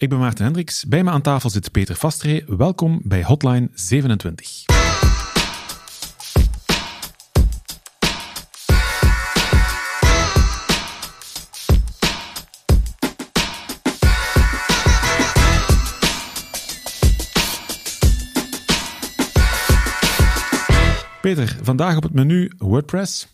Ik ben Maarten Hendricks. Bij me aan tafel zit Peter Vastree. Welkom bij Hotline 27. Peter, vandaag op het menu WordPress.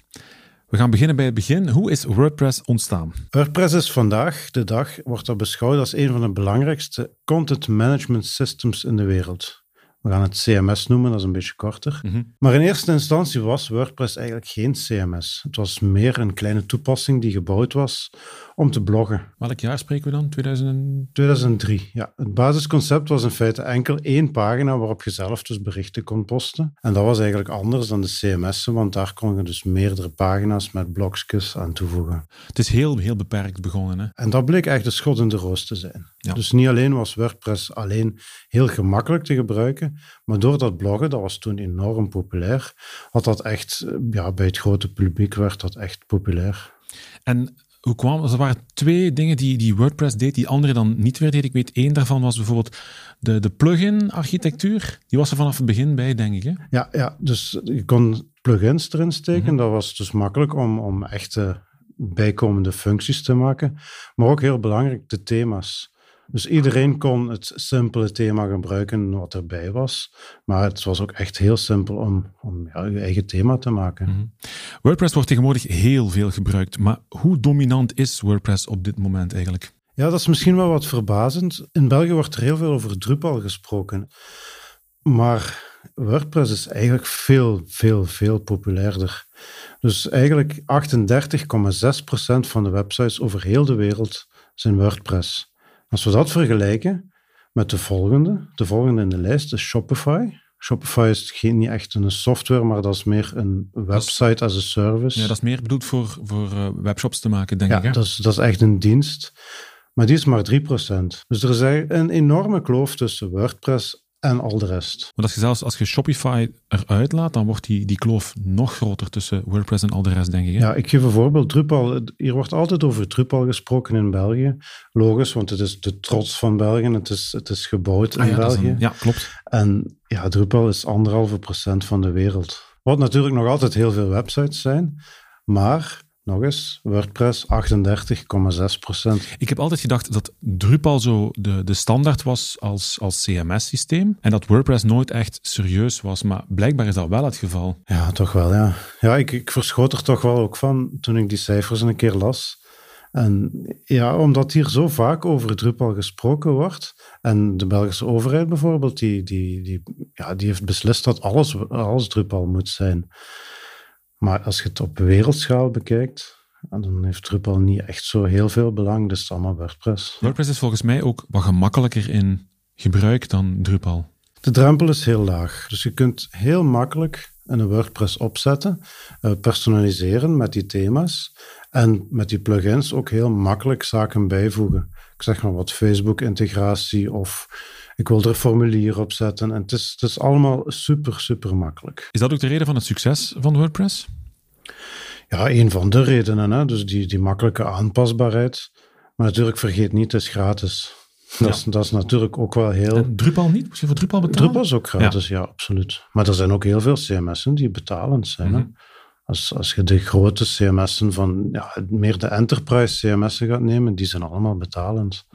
We gaan beginnen bij het begin. Hoe is WordPress ontstaan? WordPress is vandaag de dag, wordt er beschouwd als een van de belangrijkste content management systems in de wereld. We gaan het CMS noemen, dat is een beetje korter. Mhm. Maar in eerste instantie was WordPress eigenlijk geen CMS. Het was meer een kleine toepassing die gebouwd was om te bloggen. Welk jaar spreken we dan? 2000... 2003, ja. Het basisconcept was in feite enkel één pagina waarop je zelf dus berichten kon posten. En dat was eigenlijk anders dan de CMS'en, want daar kon je dus meerdere pagina's met blokjes aan toevoegen. Het is heel, heel beperkt begonnen. Hè? En dat bleek echt de schot in de roos te zijn. Ja. Dus niet alleen was WordPress alleen heel gemakkelijk te gebruiken, maar door dat bloggen, dat was toen enorm populair, had dat echt, eh, ja, bij het grote publiek werd dat echt populair. En hoe kwam Er waren twee dingen die, die WordPress deed, die andere dan niet weer deed. Ik weet, één daarvan was bijvoorbeeld de, de plugin-architectuur. Die was er vanaf het begin bij, denk ik. Hè? Ja, ja, dus je kon plugins erin steken. Mhm. Dat was dus makkelijk om, om echte bijkomende functies te maken. Maar ook heel belangrijk, de thema's. Dus iedereen kon het simpele thema gebruiken wat erbij was. Maar het was ook echt heel simpel om, om ja, je eigen thema te maken. Mhm. WordPress wordt tegenwoordig heel veel gebruikt. Maar hoe dominant is WordPress op dit moment eigenlijk? Ja, dat is misschien wel wat verbazend. In België wordt er heel veel over Drupal gesproken. Maar WordPress is eigenlijk veel, veel, veel populairder. Dus eigenlijk 38,6% van de websites over heel de wereld zijn WordPress. Als we dat vergelijken met de volgende, de volgende in de lijst is Shopify. Shopify is geen, niet echt een software, maar dat is meer een website as a service. Ja, dat is meer bedoeld voor, voor eh, webshops te maken, denk ik. Ja, dat is, dat is echt een dienst. Maar die is maar 3%. Dus er is een enorme kloof tussen WordPress en al de rest. Want als je zelfs als je Shopify eruit laat, dan wordt die, die kloof nog groter tussen WordPress en al de rest, denk ik. Hè? Ja, ik geef een voorbeeld. Drupal, hier wordt altijd over Drupal gesproken in België. Logisch, want het is de trots van België. Het is, het is gebouwd in Ah, ja, België. een- ja, klopt. En ja, Drupal is anderhalve procent van de wereld. Wat natuurlijk nog altijd heel veel websites zijn. Maar, nog eens, WordPress 38,6 procent. Ik heb altijd gedacht dat Drupal zo de, de standaard was als, als CMS-systeem en dat WordPress nooit echt serieus was, maar blijkbaar is dat wel het geval. Ja, toch wel, ja. Ja, ik, ik verschoot er toch wel ook van toen ik die cijfers een keer las. En ja, omdat hier zo vaak over Drupal gesproken wordt, en de Belgische overheid bijvoorbeeld, die, die, die, ja, die heeft beslist dat alles, alles Drupal moet zijn. Maar als je het op wereldschaal bekijkt, dan heeft Drupal niet echt zo heel veel belang. Dus het is allemaal WordPress. WordPress is volgens mij ook wat gemakkelijker in gebruik dan Drupal. De drempel is heel laag. Dus je kunt heel makkelijk een WordPress opzetten, eh, personaliseren met die thema's en met die plugins ook heel makkelijk zaken bijvoegen. Ik zeg maar wat Facebook-integratie of ik wil er een formulier op zetten. En het is, het is allemaal super, super makkelijk. Is dat ook de reden van het succes van WordPress? Ja, een van de redenen. Hè? Dus die, die makkelijke aanpasbaarheid. Maar natuurlijk, vergeet niet, het is gratis. Dat, is, dat is natuurlijk ook wel heel... En Drupal niet? Moet je voor Drupal betalen? Drupal is ook gratis, ja. absoluut. Maar er zijn ook heel veel CMS'en die betalend zijn. hè. Mhm. Als, als je de grote CMS'en van ja, meer de enterprise CMS'en gaat nemen, die zijn allemaal betalend.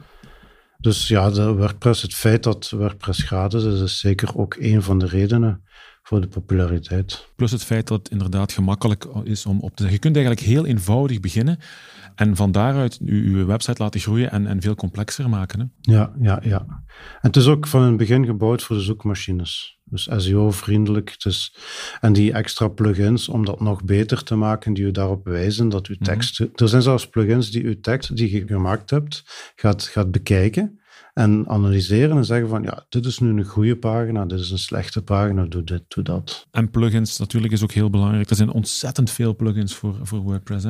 Dus ja, de WordPress, het feit dat WordPress gratis is, is zeker ook een van de redenen voor de populariteit. Plus het feit dat het inderdaad gemakkelijk is om op te zeggen. Je kunt eigenlijk heel eenvoudig beginnen en van daaruit je, website laten groeien en, en veel complexer maken. Hè? Ja, ja, ja. En het is ook van het begin gebouwd voor de zoekmachines. Dus SEO-vriendelijk. Is, en die extra plugins om dat nog beter te maken, die u daarop wijzen dat uw tekst... Er zijn zelfs plugins die uw tekst die je gemaakt hebt, gaat, gaat bekijken en analyseren en zeggen van, ja, dit is nu een goede pagina, dit is een slechte pagina, doe dit, doe dat. En plugins natuurlijk is ook heel belangrijk. Er zijn ontzettend veel plugins voor, voor WordPress.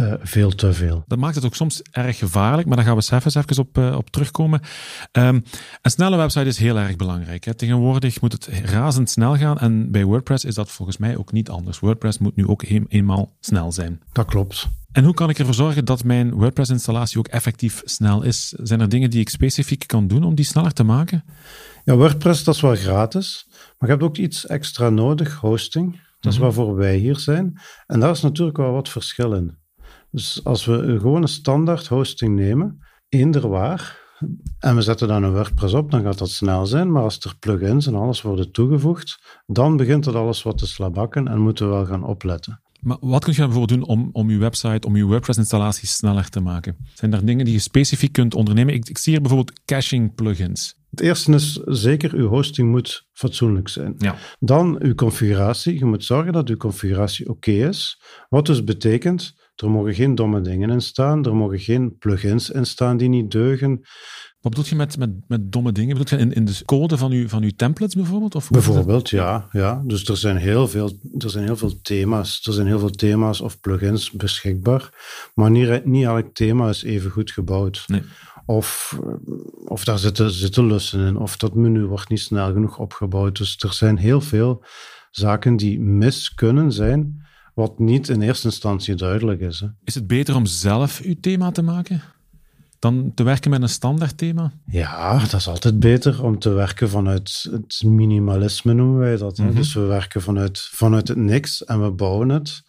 Uh, veel te veel. Dat maakt het ook soms erg gevaarlijk, maar daar gaan we zelfs even op, uh, op terugkomen. Um, een snelle website is heel erg belangrijk. Hè. Tegenwoordig moet het razendsnel gaan en bij WordPress is dat volgens mij ook niet anders. WordPress moet nu ook een, eenmaal snel zijn. Dat klopt. En hoe kan ik ervoor zorgen dat mijn WordPress-installatie ook effectief snel is? Zijn er dingen die ik specifiek kan doen om die sneller te maken? Ja, WordPress dat is wel gratis, maar je hebt ook iets extra nodig, hosting. Dat is mhm. waarvoor wij hier zijn. En daar is natuurlijk wel wat verschil in. Dus als we een gewone standaard hosting nemen, eender waar, en we zetten dan een WordPress op, dan gaat dat snel zijn. Maar als er plugins en alles worden toegevoegd, dan begint het alles wat te slabakken en moeten we wel gaan opletten. Maar wat kun je dan bijvoorbeeld doen om, om je website, om je WordPress-installatie sneller te maken? Zijn er dingen die je specifiek kunt ondernemen? Ik, ik zie hier bijvoorbeeld caching plugins. Het eerste is zeker, uw hosting moet fatsoenlijk zijn. Ja. Dan uw configuratie. Je moet zorgen dat uw configuratie oké is. Wat dus betekent, er mogen geen domme dingen in staan, er mogen geen plugins in staan die niet deugen. Wat bedoel je met, met, met domme dingen? Bedoel je in, in de code van uw, van uw templates bijvoorbeeld? Of bijvoorbeeld, ja, ja. Dus er zijn, heel veel, er zijn heel veel thema's. Er zijn heel veel thema's of plugins beschikbaar. Maar niet, niet elk thema is even goed gebouwd. Nee. Of, of daar zitten, zitten lussen in. Of dat menu wordt niet snel genoeg opgebouwd. Dus er zijn heel veel zaken die mis kunnen zijn, wat niet in eerste instantie duidelijk is. Hè. Is het beter om zelf uw thema te maken? dan te werken met een standaard thema? Ja, dat is altijd beter om te werken vanuit het minimalisme, noemen wij dat. Mm Dus we werken vanuit, vanuit het niks en we bouwen het.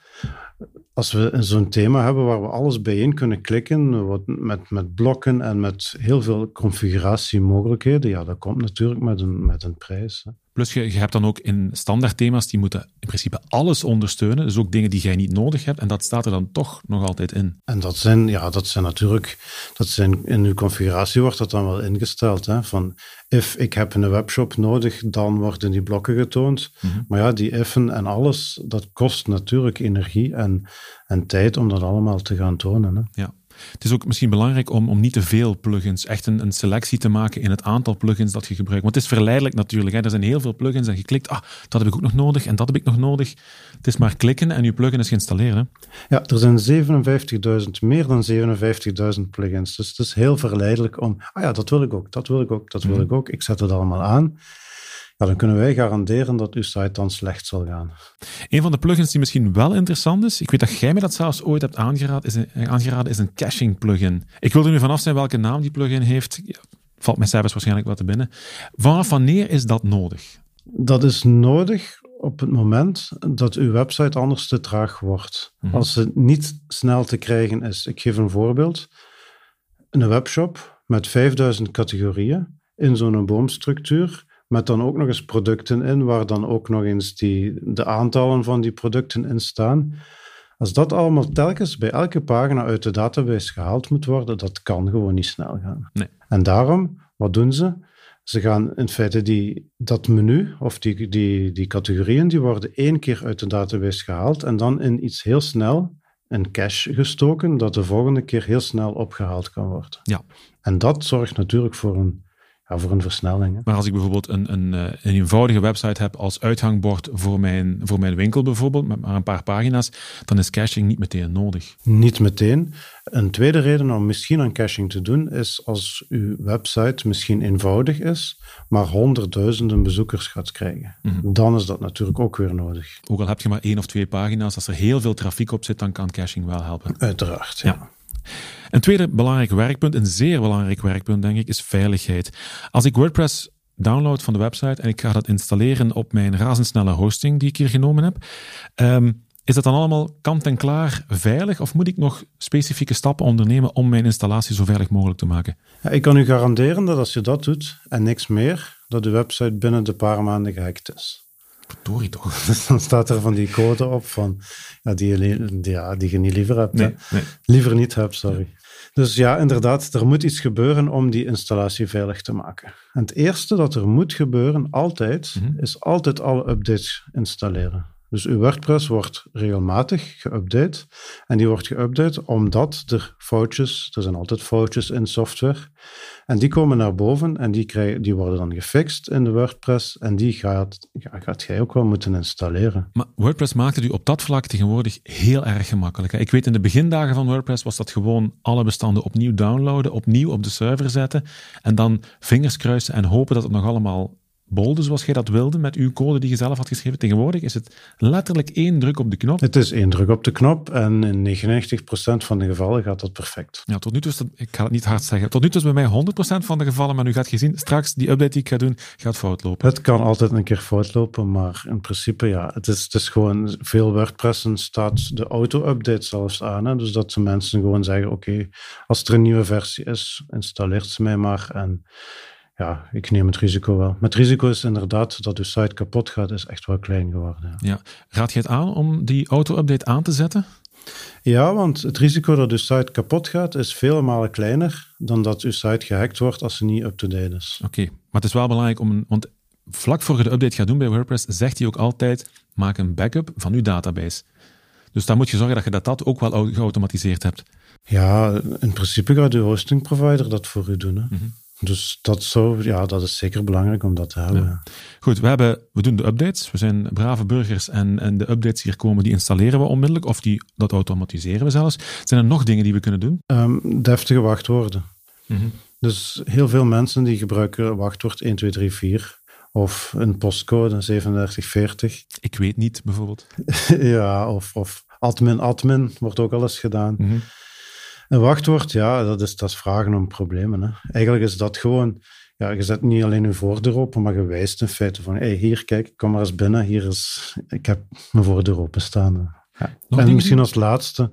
Als we zo'n thema hebben waar we alles bijeen kunnen klikken, wat met, met blokken en met heel veel configuratiemogelijkheden, ja, dat komt natuurlijk met een, met een prijs. Hè. Plus je, je hebt dan ook in standaard thema's, die moeten in principe alles ondersteunen. Dus ook dingen die jij niet nodig hebt. En dat staat er dan toch nog altijd in. En dat zijn, ja, dat zijn natuurlijk, dat zijn, in uw configuratie wordt dat dan wel ingesteld. Hè? Van, if ik heb een webshop nodig, dan worden die blokken getoond. Mhm. Maar ja, die ifen en alles, dat kost natuurlijk energie en, en tijd om dat allemaal te gaan tonen. Hè? Ja. Het is ook misschien belangrijk om, om niet te veel plugins, echt een, een selectie te maken in het aantal plugins dat je gebruikt. Want het is verleidelijk natuurlijk. Hè. Er zijn heel veel plugins en je klikt, ah, dat heb ik ook nog nodig en dat heb ik nog nodig. Het is maar klikken en je plugin is geïnstalleerd. Hè. Ja, er zijn 57.000, meer dan 57.000 plugins. Dus het is heel verleidelijk om, ah ja, dat wil ik ook, dat wil ik ook, dat wil mhm. ik ook. Ik zet het allemaal aan ja, dan kunnen wij garanderen dat uw site dan slecht zal gaan. Een van de plugins die misschien wel interessant is, ik weet dat jij me dat zelfs ooit hebt aangeraden, is een, aangeraden, is een caching plugin. Ik wil er nu vanaf zijn welke naam die plugin heeft. valt mijn cijfers waarschijnlijk wat te binnen. Vanaf wanneer is dat nodig? Dat is nodig op het moment dat uw website anders te traag wordt. Mhm. Als het niet snel te krijgen is. Ik geef een voorbeeld. Een webshop met 5000 categorieën in zo'n boomstructuur met dan ook nog eens producten in, waar dan ook nog eens die, de aantallen van die producten in staan. Als dat allemaal telkens bij elke pagina uit de database gehaald moet worden, dat kan gewoon niet snel gaan. Nee. En daarom, wat doen ze? Ze gaan in feite die, dat menu of die, die, die categorieën, die worden één keer uit de database gehaald en dan in iets heel snel, een cache gestoken, dat de volgende keer heel snel opgehaald kan worden. Ja. En dat zorgt natuurlijk voor een ja, voor een versnelling. Maar als ik bijvoorbeeld een, een, eh, een, eenvoudige website heb als uitgangbord voor mijn, voor mijn winkel bijvoorbeeld, met maar een paar pagina's, dan is caching niet meteen nodig. Niet meteen. Een tweede reden om misschien aan caching te doen, is als uw website misschien eenvoudig is, maar honderdduizenden bezoekers gaat krijgen. Mhm. Dan is dat natuurlijk ook weer nodig. Ook al heb je maar één of twee pagina's, als er heel veel trafiek op zit, dan kan caching wel helpen. Uiteraard, ja. Een tweede belangrijk werkpunt, een zeer belangrijk werkpunt denk ik, is veiligheid. Als ik WordPress download van de website en ik ga dat installeren op mijn razendsnelle hosting die ik hier genomen heb, ehm, is dat dan allemaal kant en klaar veilig of moet ik nog specifieke stappen ondernemen om mijn installatie zo veilig mogelijk te maken? Ja, ik kan u garanderen dat als je dat doet en niks meer, dat de website binnen de paar maanden gehackt is. Verdorie toch. dan staat er van die code op van, ja, die, je, ja, die je niet liever hebt. Nee, Liever niet hebt, sorry. Dus ja, inderdaad, er moet iets gebeuren om die installatie veilig te maken. En het eerste dat er moet gebeuren, altijd, mhm. is altijd alle updates installeren. Dus uw WordPress wordt regelmatig geüpdate. En die wordt geüpdate omdat er foutjes, er zijn altijd foutjes in software. En die komen naar boven en die, krijgen, die worden dan gefixt in de WordPress. En die gaat, ja, gaat jij ook wel moeten installeren. Maar WordPress maakte het u op dat vlak tegenwoordig heel erg gemakkelijk. Ik weet in de begindagen van WordPress was dat gewoon alle bestanden opnieuw downloaden, opnieuw op de server zetten en dan vingers kruisen en hopen dat het nog allemaal bolde zoals jij dat wilde met uw code die je zelf had geschreven. Tegenwoordig is het letterlijk één druk op de knop. Het is één druk op de knop en in 99% van de gevallen gaat dat perfect. Ja, tot nu toe is dat, ik ga het niet hard zeggen, tot nu toe is bij mij 100% van de gevallen, maar nu gaat je zien, straks die update die ik ga doen, gaat fout lopen. Het kan altijd een keer fout lopen, maar in principe ja, het is, het is gewoon, veel WordPressen staat de auto-update zelfs aan. Hè? Dus dat de mensen gewoon zeggen, oké, als er een nieuwe versie is, installeert ze mij maar en ja, ik neem het risico wel. Maar het risico is inderdaad dat uw site kapot gaat, is echt wel klein geworden. Ja. ja. Raad je het aan om die auto-update aan te zetten? Ja, want het risico dat uw site kapot gaat is vele malen kleiner dan dat uw site gehackt wordt als ze niet up-to-date is. Oké, maar het is wel belangrijk om, want vlak voor je de update gaat doen bij WordPress, zegt hij ook altijd, maak een backup van uw database. Dus dan moet je zorgen dat je dat, dat ook wel geautomatiseerd hebt. Ja, in principe gaat uw hosting provider dat voor u doen. Hè? Mm dus dat, zo, ja, dat is zeker belangrijk om dat te hebben. Goed, we, hebben, we doen de updates. We zijn brave burgers en, en de updates die er komen, die installeren we onmiddellijk. Of die, dat automatiseren we zelfs. Zijn er nog dingen die we kunnen doen? Um, deftige wachtwoorden. Mm Dus heel veel mensen die gebruiken wachtwoord 1234 of een postcode 3740. Ik weet niet, bijvoorbeeld. ja, of, of admin admin wordt ook al eens gedaan. Mm een wachtwoord, ja, dat is, dat is vragen om problemen. Hè. Eigenlijk is dat gewoon, ja, je zet niet alleen je voordeur open, maar je wijst in feite van, hey, hier, kijk, kom maar eens binnen, hier is, ik heb mijn voordeur open staan. Ja. En misschien als laatste,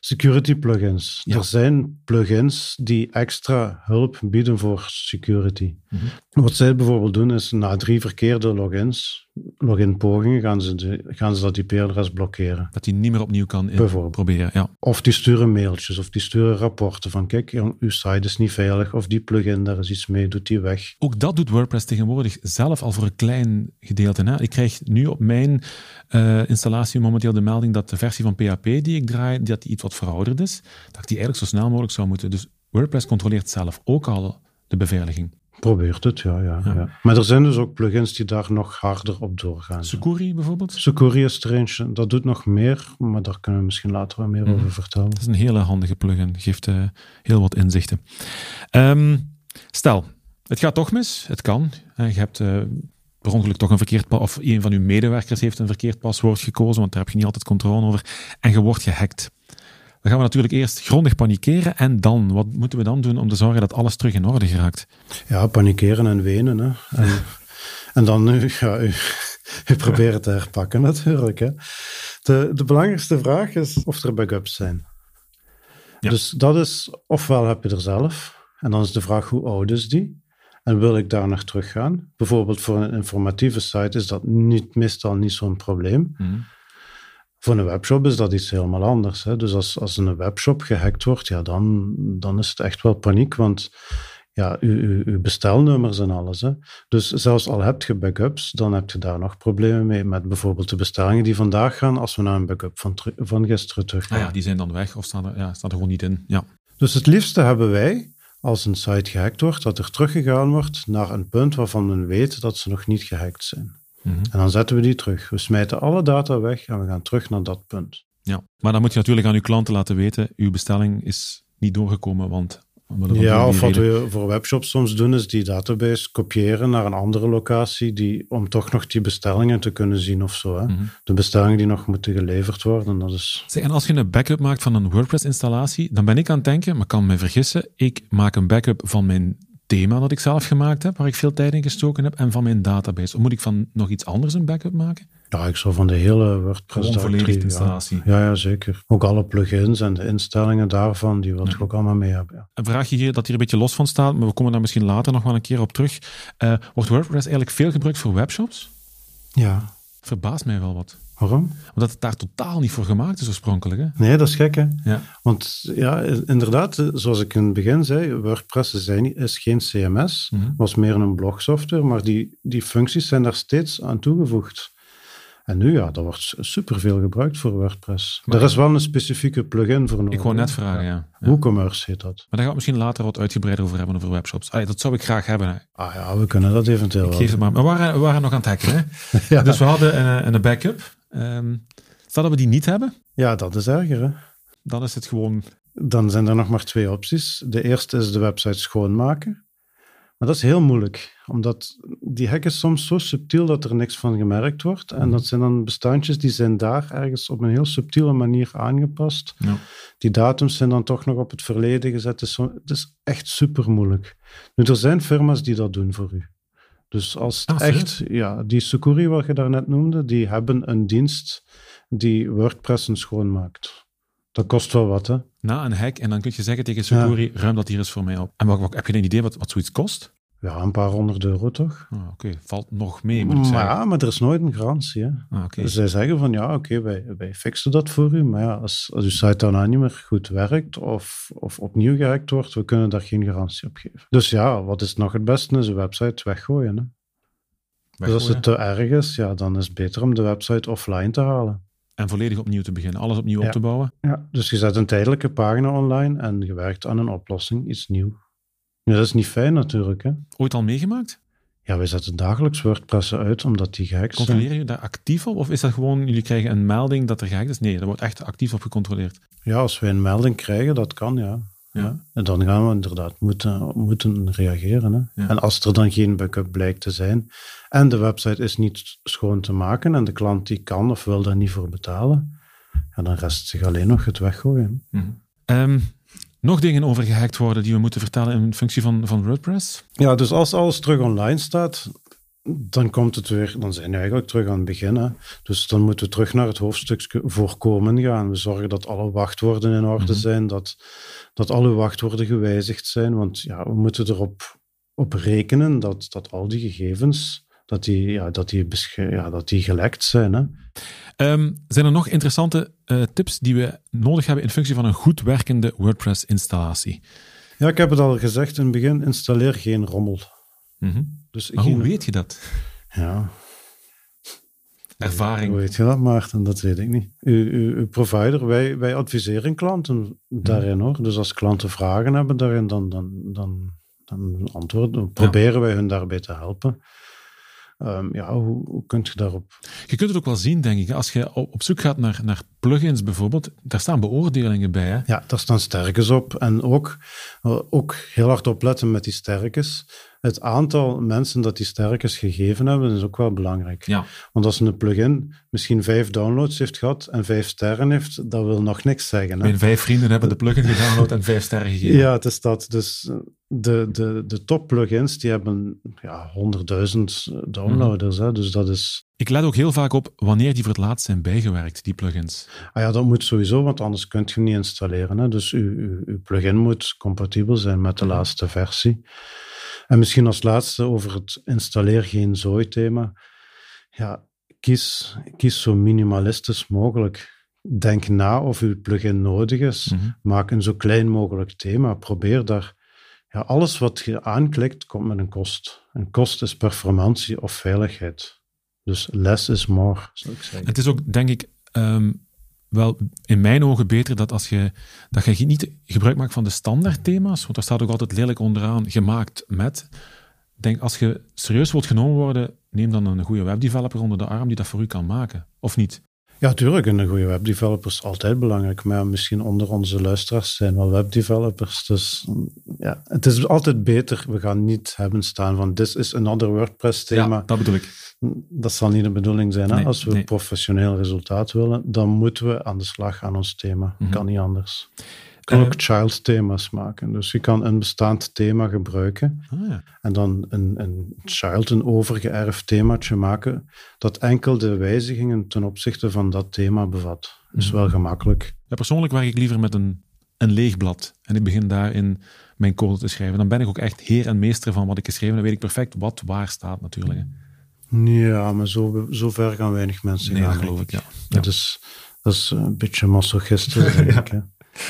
security plugins. Er zijn plugins die extra hulp bieden voor security. Mhm. Wat zij bijvoorbeeld doen is, na drie verkeerde logins, login-pogingen, gaan ze, gaan ze dat IP-adres blokkeren. Dat hij niet meer opnieuw kan proberen. Ja. Of die sturen mailtjes, of die sturen rapporten van kijk, uw site is niet veilig, of die plugin, daar is iets mee, doet die weg. Ook dat doet WordPress tegenwoordig zelf al voor een klein gedeelte. Hè? Ik krijg nu op mijn uh, installatie momenteel de melding dat de versie van PHP die ik draai, dat die iets wat verouderd is, dat ik die eigenlijk zo snel mogelijk zou moeten. Dus WordPress controleert zelf ook al de beveiliging. Probeert het, ja, ja, ja, Maar er zijn dus ook plugins die daar nog harder op doorgaan. Sucuri bijvoorbeeld? Sucuri is er eentje. Dat doet nog meer, maar daar kunnen we misschien later wat meer mhm. over vertellen. Dat is een hele handige plugin. Geeft uh, heel wat inzichten. Um, stel, het gaat toch mis. Het kan. Je hebt uh, per ongeluk toch een verkeerd of een van uw medewerkers heeft een verkeerd paswoord gekozen, want daar heb je niet altijd controle over. En je wordt gehackt. Dan gaan we natuurlijk eerst grondig panikeren en dan, wat moeten we dan doen om te zorgen dat alles terug in orde geraakt? Ja, panikeren en wenen. Hè. En, en dan ja, u, u proberen te herpakken natuurlijk. Hè. De, de belangrijkste vraag is of er backups zijn. Ja. Dus dat is, ofwel heb je er zelf, en dan is de vraag hoe oud is die? En wil ik daar nog teruggaan? Bijvoorbeeld voor een informatieve site is dat niet, meestal niet zo'n probleem. Mm. Voor een webshop is dat iets helemaal anders. Hè? Dus als, als een webshop gehackt wordt, ja, dan, dan is het echt wel paniek, want ja, uw, uw bestelnummers en alles. Hè? Dus zelfs al heb je backups, dan heb je daar nog problemen mee met bijvoorbeeld de bestellingen die vandaag gaan, als we naar een backup van, van gisteren terug gaan. Ah ja, die zijn dan weg of staan er, ja, staan er gewoon niet in. Ja. Dus het liefste hebben wij, als een site gehackt wordt, dat er teruggegaan wordt naar een punt waarvan men weet dat ze nog niet gehackt zijn. Mhm. En dan zetten we die terug. We smijten alle data weg en we gaan terug naar dat punt. Ja, maar dan moet je natuurlijk aan uw klanten laten weten, uw bestelling is niet doorgekomen, want... Ja, of wat we voor webshops soms doen, is die database kopiëren naar een andere locatie, die, om toch nog die bestellingen te kunnen zien of zo. Hè. Mhm. De bestellingen die nog moeten geleverd worden, dat is... Zeg, en als je een backup maakt van een WordPress-installatie, dan ben ik aan het denken, maar kan me vergissen, ik maak een backup van mijn thema dat ik zelf gemaakt heb, waar ik veel tijd in gestoken heb, en van mijn database. Of moet ik van nog iets anders een backup maken? Ja, ik zou van de hele WordPress volledige installatie. Ja. ja. zeker. Ook alle plugins en de instellingen daarvan, die wil ik ook allemaal mee hebben. Ja. Een vraagje hier dat hier een beetje los van staat, maar we komen daar misschien later nog wel een keer op terug. Uh, wordt WordPress eigenlijk veel gebruikt voor webshops? Ja. Verbaast mij wel wat. Waarom? Omdat het daar totaal niet voor gemaakt is oorspronkelijk. Hè? Nee, dat is gek hè. Ja. Want ja, inderdaad, zoals ik in het begin zei, WordPress is geen CMS, mm was meer een blogsoftware, maar die, die functies zijn daar steeds aan toegevoegd. En nu, ja, dat wordt superveel gebruikt voor WordPress. Maar er is wel een specifieke plugin voor nodig. Ik wou net vragen, ja. ja. WooCommerce heet dat. Maar daar gaan we misschien later wat uitgebreider over hebben, over webshops. Allee, dat zou ik graag hebben. Hè. Ah ja, we kunnen dat eventueel Ik geef het maar. Maar we waren, we waren nog aan het hacken. Hè? ja. Dus we hadden een, een backup. Ehm stel dat we die niet hebben, ja, dat is erger. Hè? dan is het gewoon... Dan zijn er nog maar twee opties. De eerste is de website schoonmaken. Maar dat is heel moeilijk, omdat die hack is soms zo subtiel dat er niks van gemerkt wordt. En dat zijn dan bestandjes die zijn daar ergens op een heel subtiele manier aangepast. Ja. Die datums zijn dan toch nog op het verleden gezet. Het is, zo- het is echt super moeilijk. Nu, er zijn firma's die dat doen voor u. Dus als het Ah, echt, ja, die Sucuri wat je daarnet noemde, die hebben een dienst die WordPressen schoonmaakt. Dat kost wel wat, hè? Na een hack en dan kun je zeggen tegen Sucuri, ruim dat hier eens voor mij op. En wat, wat- heb je een idee wat, wat zoiets kost? Ja, een paar honderd euro toch? Ah, Oké, valt nog mee, moet ik Maar zeggen. ja, maar er is nooit een garantie. Hè? Ah. Dus zij zeggen van ja, oké, wij, wij fixen dat voor u. Maar ja, als, als uw site daarna niet meer goed werkt of, of opnieuw gehackt wordt, we kunnen daar geen garantie op geven. Dus ja, wat is nog het beste? Is een website weggooien. Hè? Dus als het te erg is, ja, dan is het beter om de website offline te halen. En volledig opnieuw te beginnen. Alles opnieuw Ja. op te bouwen. Ja, dus je zet een tijdelijke pagina online en je werkt aan een oplossing, iets nieuw. Ja, dat is niet fijn natuurlijk. Hè? Ooit al meegemaakt? Ja, wij zetten dagelijks WordPressen uit omdat die gehackt zijn. Controleer je daar actief op? Of is dat gewoon, jullie krijgen een melding dat er gehackt is? Nee, daar wordt echt actief op gecontroleerd. Ja, als wij een melding krijgen, dat kan, ja. Ja. En dan gaan we inderdaad moeten, moeten reageren. Hè. Ja. En als er dan geen backup blijkt te zijn en de website is niet schoon te maken en de klant die kan of wil daar niet voor betalen, ja, dan rest zich alleen nog het weggooien. Ehm, nog dingen over gehackt worden die we moeten vertellen in functie van, van WordPress? Ja, dus als alles terug online staat, dan komt het weer, dan zijn we eigenlijk terug aan het begin. Hè. Dus dan moeten we terug naar het hoofdstuk voorkomen gaan. We zorgen dat alle wachtwoorden in orde Mhm. zijn, dat, dat alle wachtwoorden gewijzigd zijn. Want ja, we moeten erop op rekenen dat, dat al die gegevens, dat die, ja, dat die, ja, dat die gelekt zijn. Hè. Ehm, zijn er nog interessante eh, tips die we nodig hebben in functie van een goed werkende WordPress-installatie? Ja, ik heb het al gezegd in het begin, installeer geen rommel. Mhm. Dus Maar hoe weet je dat? Ja, Ervaring. Hoe weet je dat, Maarten? Dat weet ik niet. U, u, uw provider, wij, wij adviseren klanten daarin hoor. Dus als klanten vragen hebben daarin, dan, dan, dan, dan antwoorden, proberen wij hun daarbij te helpen. Ehm, ja, hoe, hoe kun je daarop? Je kunt het ook wel zien, denk ik. Als je op op zoek gaat naar, naar plugins bijvoorbeeld, daar staan beoordelingen bij. Hè? Ja, daar staan sterkes op. En ook, eh, ook heel hard opletten met die sterkes. Het aantal mensen dat die sterkes gegeven hebben, is ook wel belangrijk. Ja. Want als een plugin misschien vijf downloads heeft gehad en vijf sterren heeft, dat wil nog niks zeggen. Hè? Mijn vijf vrienden hebben de plugin gedownload en vijf sterren gegeven. Ja, het is dat. Dus eh, de, de, de top plugins die hebben ja, 100.000 downloaders. hè. Dus dat is. Ik let ook heel vaak op wanneer die voor het laatst zijn bijgewerkt, die plugins. Ah ja, dat moet sowieso, want anders kunt je hem niet installeren. Hè. Dus uw, uw, uw plugin moet compatibel zijn met de laatste versie. En misschien als laatste over het installeer geen zooi thema. Ja, kies, kies zo minimalistisch mogelijk. Denk na of uw plugin nodig is. Mhm. Maak een zo klein mogelijk thema. Probeer daar. Ja, alles wat je aanklikt, komt met een kost. Een kost is performantie of veiligheid. Dus less is more, zou ik zeggen. Het is ook, denk ik, ehm, wel in mijn ogen beter dat als je, dat je niet gebruik maakt van de standaard thema's, want daar staat ook altijd lelijk onderaan gemaakt met. Denk, als je serieus wilt genomen worden, neem dan een goede webdeveloper onder de arm die dat voor u kan maken. Of niet? Ja, tuurlijk. Een goede webdeveloper is altijd belangrijk. Maar misschien onder onze luisteraars zijn wel webdevelopers. Dus mm, ja, het is altijd beter. We gaan niet hebben staan van this is another WordPress thema. Ja, dat bedoel ik. Dat zal niet de bedoeling zijn. Hè? Nee, Als we nee. professioneel resultaat willen, dan moeten we aan de slag aan ons thema. Mhm. Kan niet anders. Je kan ook child thema's maken. Dus je kan een bestaand thema gebruiken Ah, ja. en dan een, een child, een overgeërfd themaatje maken dat enkel de wijzigingen ten opzichte van dat thema bevat. Is Mhm. wel gemakkelijk. Ja, persoonlijk werk ik liever met een, een leeg blad en ik begin daarin mijn code te schrijven. Dan ben ik ook echt heer en meester van wat ik geschreven heb. Dan weet ik perfect wat waar staat natuurlijk. Ja, maar zo, zo ver gaan weinig mensen Nee, gaan. geloof ik, ja. Dat, is, dat is een beetje masochistisch, denk ik.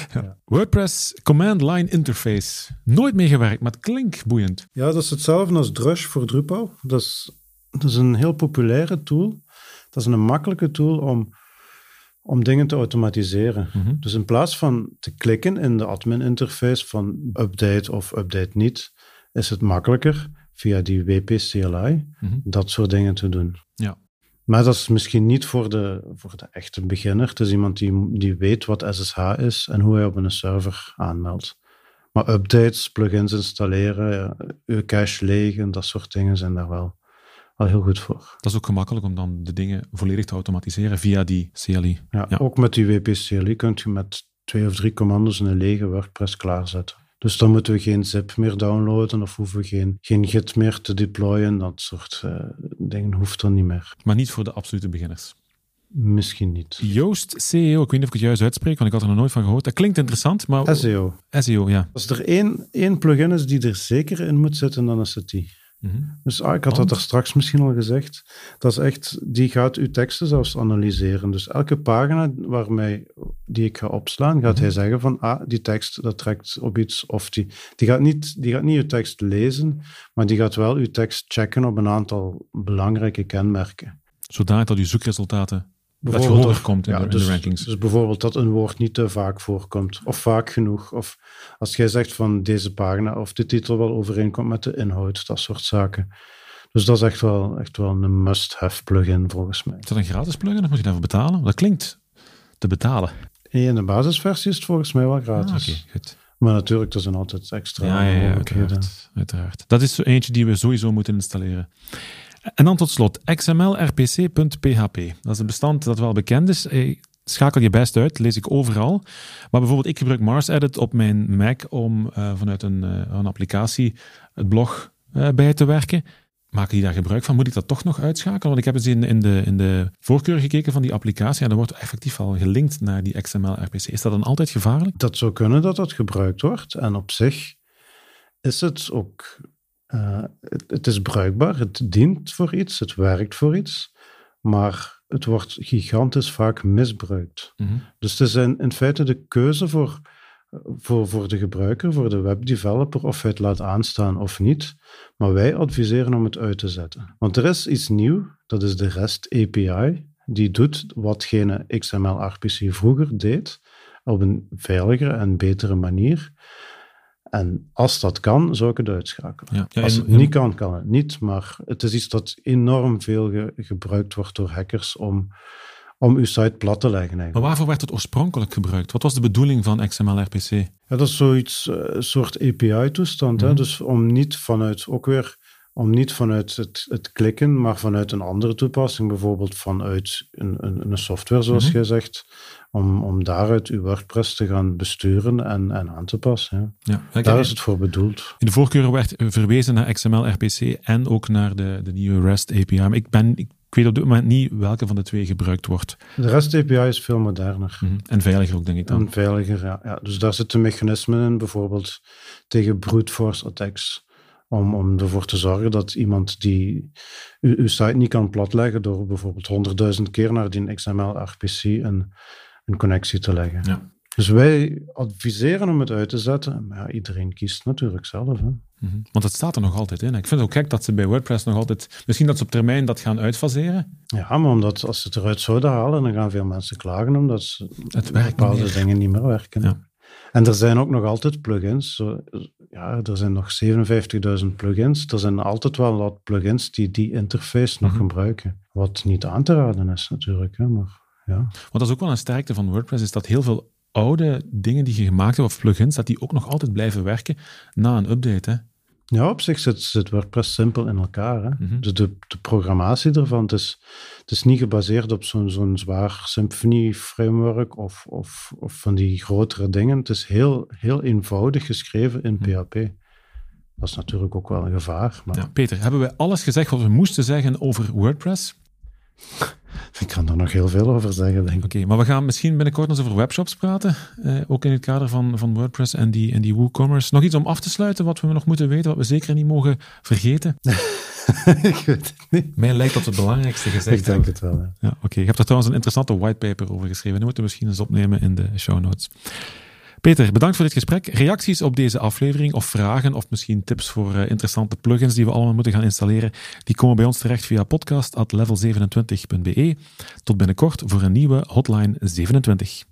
Hè. WordPress Command Line Interface. Nooit meegewerkt, maar het klinkt boeiend. Ja, dat is hetzelfde als Drush voor Drupal. Dat is, dat is een heel populaire tool. dat is een makkelijke tool om, om dingen te automatiseren. Mhm. Dus in plaats van te klikken in de admin interface van update of update niet, is het makkelijker via die WP CLI Mhm. dat soort dingen te doen. Ja. Maar dat is misschien niet voor de, voor de echte beginner. Het is iemand die, die weet wat SSH is en hoe hij op een server aanmeldt. Maar updates, plugins installeren, ja, uw cache legen, dat soort dingen zijn daar wel, wel heel goed voor. Dat is ook gemakkelijk om dan de dingen volledig te automatiseren via die CLI. Ja, Ja. Ook met die WP CLI kunt je met twee of drie commando's een lege WordPress klaarzetten. Dus dan moeten we geen zip meer downloaden of hoeven we geen, geen git meer te deployen. Dat soort eh, dingen hoeft er niet meer. Maar niet voor de absolute beginners. Misschien niet. Joost CEO, ik weet niet of ik het juist uitspreek, want ik had er nog nooit van gehoord. Dat klinkt interessant, maar... SEO. SEO, ja. Als er één, één plugin is die er zeker in moet zitten, dan is het die. Mhm. Dus ah, ik had dat er straks misschien al gezegd. Dat is echt, die gaat uw teksten zelfs analyseren. Dus elke pagina waarmee, die ik ga opslaan, gaat Mhm. hij zeggen van, ah, die tekst, dat trekt op iets. Of die, die, gaat niet, die gaat niet uw tekst lezen, maar die gaat wel uw tekst checken op een aantal belangrijke kenmerken. Zodanig dat uw zoekresultaten Bijvoorbeeld hoger of- komt in, ja, de, in dus, de rankings. Dus bijvoorbeeld dat een woord niet te vaak voorkomt, of vaak genoeg. Of als jij zegt van deze pagina of de titel wel overeenkomt met de inhoud, dat soort zaken. Dus dat is echt wel, echt wel een must-have plugin volgens mij. Is dat een gratis plugin of moet je daarvoor betalen? Dat klinkt te betalen. In de basisversie is het volgens mij wel Ah, gratis. Goed. Maar natuurlijk, er zijn altijd extra Ja, ja, ja mogelijkheden. uiteraard, uiteraard. Dat is zo eentje die we sowieso moeten installeren. En dan tot slot, xmlrpc.php. Dat is een bestand dat wel bekend is. Eh, Schakel je best uit, lees ik overal. Maar bijvoorbeeld, ik gebruik MarsEdit op mijn Mac om eh, vanuit een, eh, een applicatie het blog bij te werken. Maken die daar gebruik van? Moet ik dat toch nog uitschakelen? Want ik heb eens in, in, de, in de voorkeur gekeken van die applicatie en dan wordt effectief al gelinkt naar die XML-RPC. Is dat dan altijd gevaarlijk? Dat zou kunnen dat dat gebruikt wordt. En op zich is het ook... eh, het, het is bruikbaar, het dient voor iets, het werkt voor iets. Maar het wordt gigantisch vaak misbruikt. Mhm. Dus het is in, in feite de keuze voor, voor, voor de gebruiker, voor de webdeveloper, of hij het laat aanstaan of niet. Maar wij adviseren om het uit te zetten. Want er is iets nieuw, dat is de REST API. Die doet watgene XML-RPC vroeger deed, op een veiligere en betere manier. En als dat kan, zou ik het uitschakelen. Ja. Ja, Als het niet kan, kan het niet. Maar het is iets dat enorm veel ge- gebruikt wordt door hackers om, om uw site plat te leggen. Eigenlijk. Maar waarvoor werd het oorspronkelijk gebruikt? Wat was de bedoeling van XML-RPC? Ja, dat is zoiets, eh, een soort API-toestand. Mhm. Dus om niet vanuit, ook weer, om niet vanuit het, het klikken, maar vanuit een andere toepassing, bijvoorbeeld vanuit een, een, een software, zoals Mhm. jij zegt, om, om daaruit uw WordPress te gaan besturen en, en aan te passen. Ja. Ja, Daar is het voor bedoeld. In de voorkeur werd verwezen naar XML-RPC en ook naar de, de nieuwe REST API. Maar ik, ben, ik weet op dit moment niet welke van de twee gebruikt wordt. De REST API is veel moderner. Mhm. En veiliger ook, denk ik dan. En veiliger, ja. ja. Dus daar zitten mechanismen in, bijvoorbeeld tegen brute force attacks. Om, om ervoor te zorgen dat iemand die uw, uw site niet kan platleggen door bijvoorbeeld honderdduizend keer naar die XML-RPC een, een connectie te leggen. Ja. Dus wij adviseren om het uit te zetten, maar ja, iedereen kiest natuurlijk zelf. Hè. Mhm. Want het staat er nog altijd in. Ik vind het ook gek dat ze bij WordPress nog altijd... Misschien dat ze op termijn dat gaan uitfaseren. Ja, maar omdat als ze het eruit zouden halen, dan gaan veel mensen klagen omdat ze Het niet bepaalde dingen niet meer werken. Ja. En er zijn ook nog altijd plugins. Ja, er zijn nog 57.000 plugins. Er zijn altijd wel wat plugins die die interface nog Mhm. gebruiken. Wat niet aan te raden is natuurlijk. Hè, maar ja. Want dat is ook wel een sterkte van WordPress, is dat heel veel oude dingen die je gemaakt hebt, of plugins, dat die ook nog altijd blijven werken na een update. Hè? Ja, op zich zit, zit WordPress simpel in elkaar. Hè. Mhm. Dus de, de programmatie ervan, het is, het is niet gebaseerd op zo'n zo'n zwaar Symfony framework of, of, of van die grotere dingen. Het is heel, heel eenvoudig geschreven in Mhm. PHP. Dat is natuurlijk ook wel een gevaar. Maar Ja, Peter, hebben wij alles gezegd wat we moesten zeggen over WordPress? Ik kan er nog heel veel over zeggen, denk ik. Oké, maar we gaan misschien binnenkort nog eens over webshops praten. eh, ook in het kader van, van WordPress en die, en die WooCommerce. Nog iets om af te sluiten wat we nog moeten weten, wat we zeker niet mogen vergeten? ik weet het niet. Mij lijkt dat het belangrijkste gezegd Ik denk het wel. Ja. Ja, oké. Je hebt er trouwens een interessante whitepaper over geschreven. Die moeten we misschien eens opnemen in de show notes. Peter, bedankt voor dit gesprek. Reacties op deze aflevering of vragen of misschien tips voor uh, interessante plugins die we allemaal moeten gaan installeren, die komen bij ons terecht via podcast.level27.be. Tot binnenkort voor een nieuwe Hotline 27.